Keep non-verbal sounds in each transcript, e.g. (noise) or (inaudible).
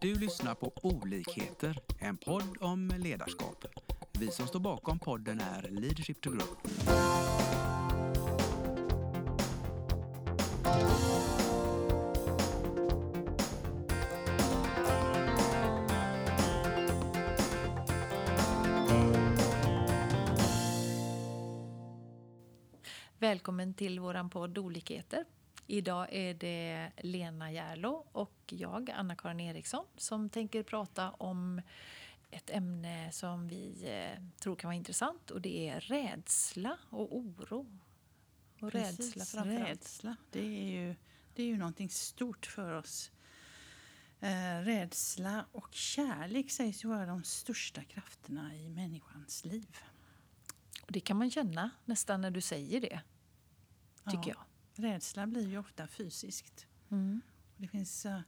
Du lyssnar på Olikheter, en podd om ledarskap. Vi som står bakom podden är Leadership to Group. Välkommen till våran podd Olikheter. Idag är det Lena Järlo och jag, Anna-Karin Eriksson, som tänker prata om ett ämne som vi eh, tror kan vara intressant och det är rädsla och oro. Och Precis, rädsla framförallt. rädsla. Det är ju, det är ju någonting stort för oss. Eh, rädsla och kärlek sägs ju vara de största krafterna i människans liv. Och det kan man känna nästan när du säger det, tycker Ja. Rädsla blir ju ofta fysiskt. Mm. Och det, finns, eh,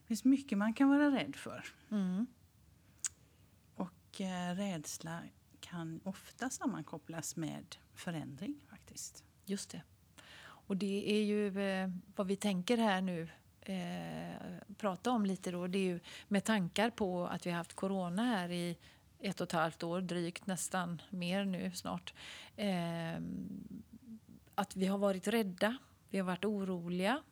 det finns mycket man kan vara rädd för. Mm. Och eh, rädsla kan ofta sammankopplas med förändring faktiskt. Just det. Och det är ju eh, vad vi tänker här nu eh, prata om lite då. Det är ju med tankar på att vi har haft corona här i ett och ett halvt år, drygt nästan mer nu snart. Eh, att vi har varit rädda, vi har varit oroliga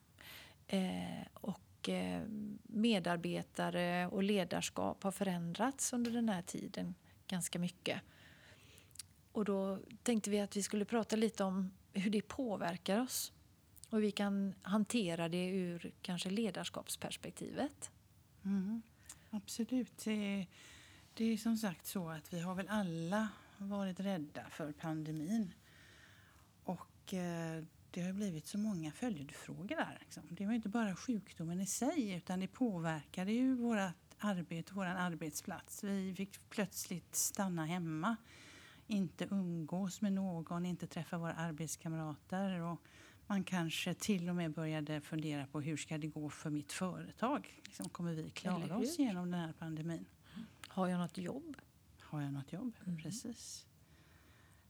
eh, och eh, medarbetare och ledarskap har förändrats under den här tiden ganska mycket. Och då tänkte vi att vi skulle prata lite om hur det påverkar oss och hur vi kan hantera det ur kanske ledarskapsperspektivet. Mm, absolut. Det är, det är som sagt så att vi har väl alla varit rädda för pandemin. Och eh, det har blivit så många följdfrågor där. Liksom. Det var inte bara sjukdomen i sig utan det påverkade ju vårt arbete, vår arbetsplats. Vi fick plötsligt stanna hemma, inte umgås med någon, inte träffa våra arbetskamrater. Och man kanske till och med började fundera på hur ska det gå för mitt företag? Liksom, kommer vi klara oss genom den här pandemin? Har jag något jobb? Har jag något jobb? Mm. Precis.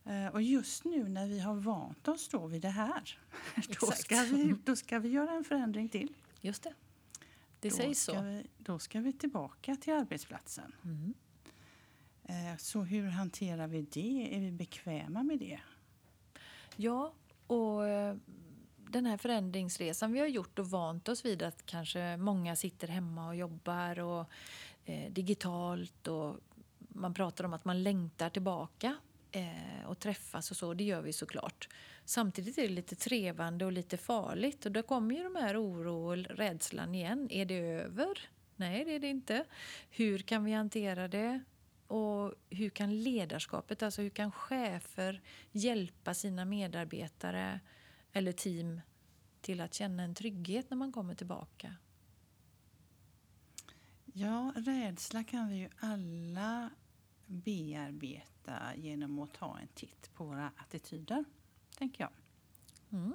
Eh, Och just nu när vi har vant oss då vid det här, (laughs) då ska, vi, då ska vi göra en förändring till. Just det. Det då sägs ska så. Vi, då ska vi tillbaka till arbetsplatsen. Mm. Eh, Så hur hanterar vi det? Är vi bekväma med det? Ja, och eh, den här förändringsresan vi har gjort och vant oss vid att kanske många sitter hemma och jobbar och eh, digitalt och man pratar om att man längtar tillbaka eh, och träffas och så. Det gör vi såklart. Samtidigt är det lite trevande och lite farligt och då kommer ju de här oro och rädslan igen. Är det över? Nej, det är det inte. Hur kan vi hantera det? Och hur kan ledarskapet, alltså hur kan chefer hjälpa sina medarbetare eller team till att känna en trygghet när man kommer tillbaka? Ja, rädsla kan vi ju alla bearbeta genom att ta en titt på våra attityder, tänker jag. Mm.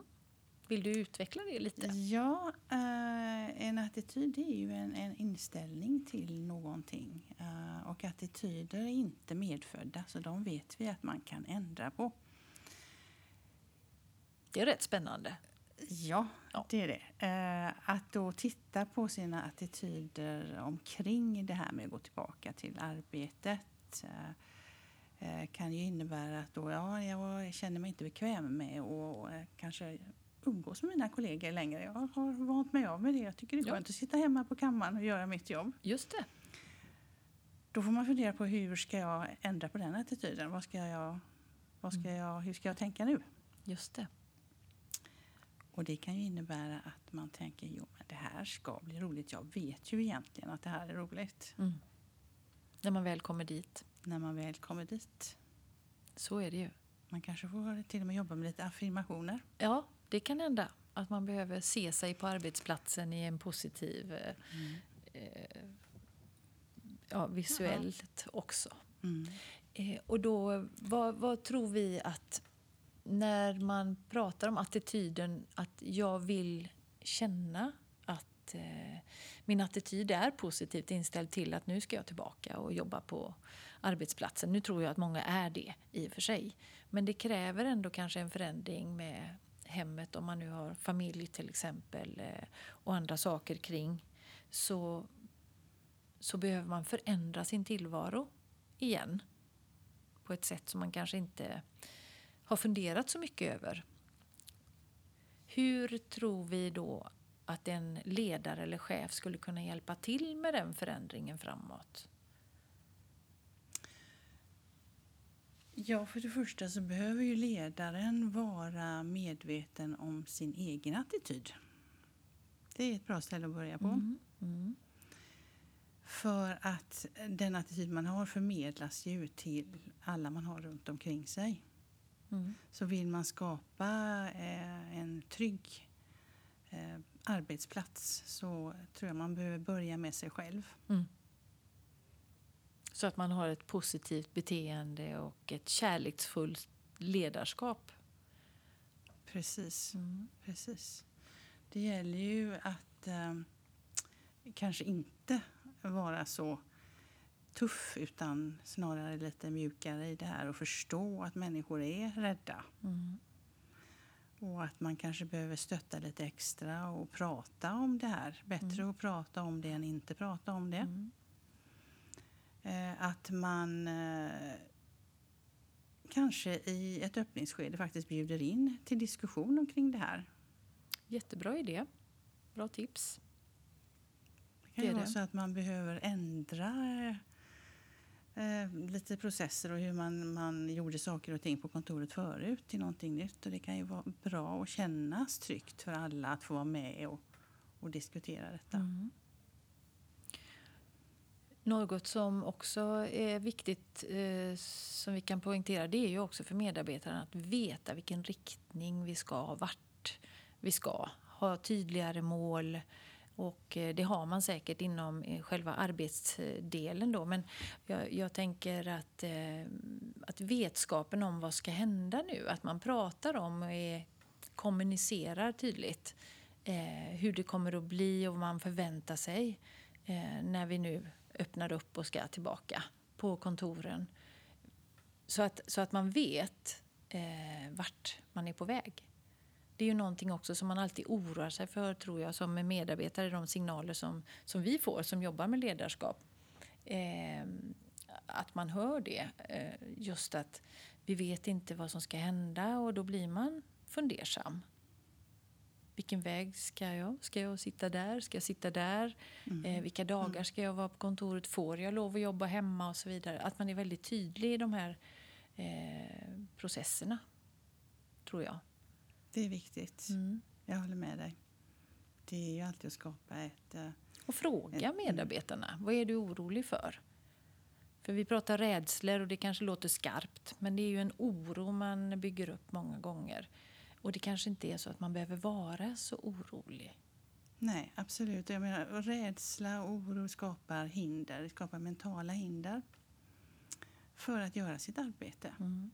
Vill du utveckla det lite? Ja, eh, en attityd är ju en, en inställning till någonting. Eh, och attityder är inte medfödda, så de vet vi att man kan ändra på. Det är rätt spännande. Ja, Ja. det är det. Eh, att då titta på sina attityder omkring det här med att gå tillbaka till arbetet eh, eh, kan ju innebära att då, ja, jag känner mig inte bekväm med att eh, kanske umgås med mina kollegor längre. Jag har vant mig av med det. Jag tycker det är Ja. skönt att sitta hemma på kammaren och göra mitt jobb. Just det. Då får man fundera på hur ska jag ändra på den attityden? Vad ska jag, vad ska jag, hur ska jag tänka nu? Just det. Och det kan ju innebära att man tänker jo men det här ska bli roligt. Jag vet ju egentligen att det här är roligt. Mm. När man väl kommer dit. När man väl kommer dit. Så är det ju. Man kanske får till och med jobba med lite affirmationer. Ja, det kan hända att man behöver se sig på arbetsplatsen i en positiv, eh, eh, ja, visuellt också. Mm. Eh, och då, vad, vad tror vi att när man pratar om attityden att jag vill känna att eh, min attityd är positivt inställd till att nu ska jag tillbaka och jobba på arbetsplatsen. Nu tror jag att många är det i och för sig. Men det kräver ändå kanske en förändring med hemmet om man nu har familj till exempel eh, och andra saker kring. Så så behöver man förändra sin tillvaro igen på ett sätt som man kanske inte har funderat så mycket över. Hur tror vi då att en ledare eller chef skulle kunna hjälpa till med den förändringen framåt? Ja, för det första så behöver ju ledaren vara medveten om sin egen attityd. Det är ett bra ställe att börja på. Mm. Mm. För att den attityd man har förmedlas ju till alla man har runt omkring sig. Mm. Så vill man skapa eh, en trygg eh, arbetsplats så tror jag man behöver börja med sig själv. Mm. Så att man har ett positivt beteende och ett kärleksfullt ledarskap. Precis. Mm. Precis. Det gäller ju att eh, kanske inte vara så tuff utan snarare lite mjukare i det här och förstå att människor är rädda. Mm. Och att man kanske behöver stötta lite extra och prata om det här. Bättre Mm. att prata om det än inte prata om det. Mm. Eh, att man eh, kanske i ett öppningsskede faktiskt bjuder in till diskussion omkring det här. Jättebra idé. Bra tips. Det kan Det ju vara det. så att man behöver ändra eh, lite processer och hur man, man gjorde saker och ting på kontoret förut till någonting nytt. Och det kan ju vara bra och kännas tryggt för alla att få vara med och, och diskutera detta. Mm. Något som också är viktigt eh, som vi kan poängtera det är ju också för medarbetarna att veta vilken riktning vi ska, vart vi ska. Ha tydligare mål och eh, det har man säkert inom eh, själva arbetsdelen då. Men jag, jag tänker att, eh, att vetskapen om vad ska hända nu, att man pratar om och är, kommunicerar tydligt eh, hur det kommer att bli och vad man förväntar sig eh, när vi nu öppnar upp och ska tillbaka på kontoren. Så att, så att man vet eh, vart man är på väg. Det är ju någonting också som man alltid oroar sig för, tror jag, som medarbetare, de signaler som, som vi får som jobbar med ledarskap. Eh, att man hör det. Eh, just att vi vet inte vad som ska hända och då blir man fundersam. Vilken väg ska jag? Ska jag sitta där? Ska jag sitta där? Mm. Eh, vilka dagar ska jag vara på kontoret? Får jag lov att jobba hemma? och så vidare. Att man är väldigt tydlig i de här eh, processerna, tror jag. Det är viktigt. Mm. Jag håller med dig. Det är ju alltid att skapa ett... eh, Och fråga Mm. medarbetarna, vad är du orolig för? För vi pratar rädslor och det kanske låter skarpt, men det är ju en oro man bygger upp många gånger. Och det kanske inte är så att man behöver vara så orolig. Nej, absolut. Jag menar, och rädsla och oro skapar hinder, skapar mentala hinder för att göra sitt arbete. Mm.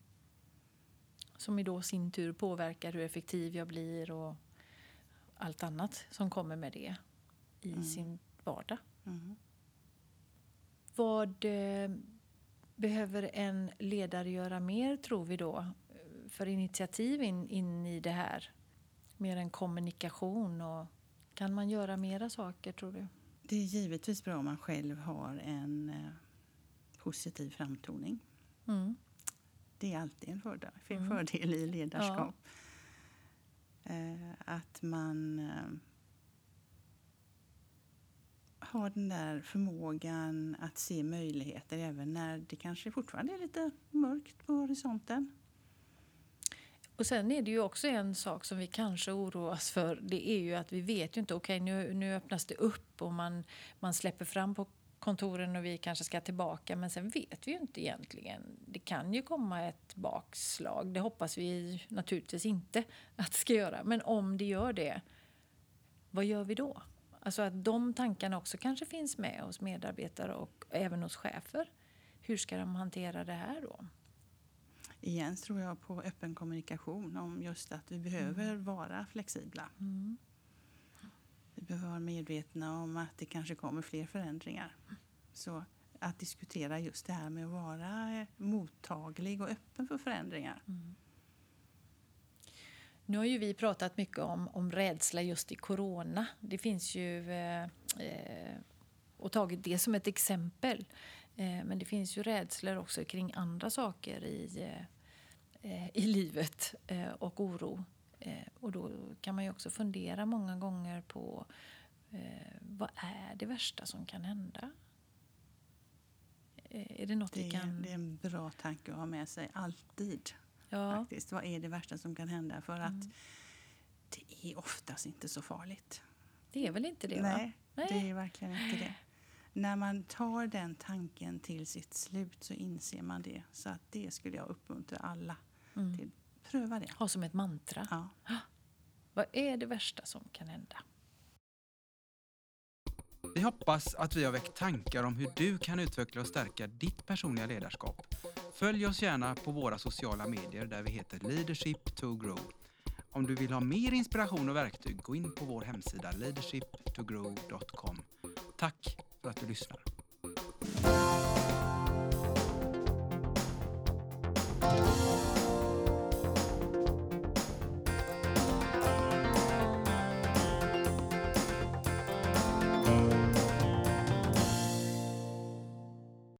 Som i då sin tur påverkar hur effektiv jag blir och allt annat som kommer med det i Mm. sin vardag. Mm. Vad eh, behöver en ledare göra mer, tror vi då, för initiativ in, in i det här? Mer än kommunikation och kan man göra mera saker, tror du? Det är givetvis bra om man själv har en eh, positiv framtoning. Mm. Är alltid en fördel, en Mm. fördel i ledarskap. Eh, att man eh, har den där förmågan att se möjligheter även när det kanske fortfarande är lite mörkt på horisonten. Och sen är det ju också en sak som vi kanske oroas för. Det är ju att vi vet ju inte, okej nu, nu öppnas det upp och man, man släpper fram på kontoren och vi kanske ska tillbaka. Men sen vet vi ju inte egentligen. Det kan ju komma ett bakslag. Det hoppas vi naturligtvis inte att det ska göra. Men om det gör det, vad gör vi då? Alltså att de tankarna också kanske finns med hos medarbetare och även hos chefer. Hur ska de hantera det här då? Igen tror jag på öppen kommunikation om just att vi behöver vara flexibla. Mm. Vi behöver vara medvetna om att det kanske kommer fler förändringar. Så att diskutera just det här med att vara eh, mottaglig och öppen för förändringar. Mm. Nu har ju vi pratat mycket om, om rädsla just i corona. Det finns ju... Eh, eh, och tagit det som ett exempel. Eh, men det finns ju rädslor också kring andra saker i, eh, eh i livet eh, och oro. Och då kan man ju också fundera många gånger på vad är det värsta som kan hända? Är det något det, vi kan... Det är en bra tanke att ha med sig alltid. Ja. Faktiskt. Vad är det värsta som kan hända? För att mm. det är oftast inte så farligt. Det är väl inte det? Nej, va? det är verkligen inte det. När man tar den tanken till sitt slut så inser man det. Så att det skulle jag uppmuntra alla mm. till. Pröva det. Ha som ett mantra. Ja. Vad är det värsta som kan hända? Vi hoppas att vi har väckt tankar om hur du kan utveckla och stärka ditt personliga ledarskap. Följ oss gärna på våra sociala medier där vi heter Leadership to Grow. Om du vill ha mer inspiration och verktyg, gå in på vår hemsida leadershiptogrow.com. Tack för att du lyssnar.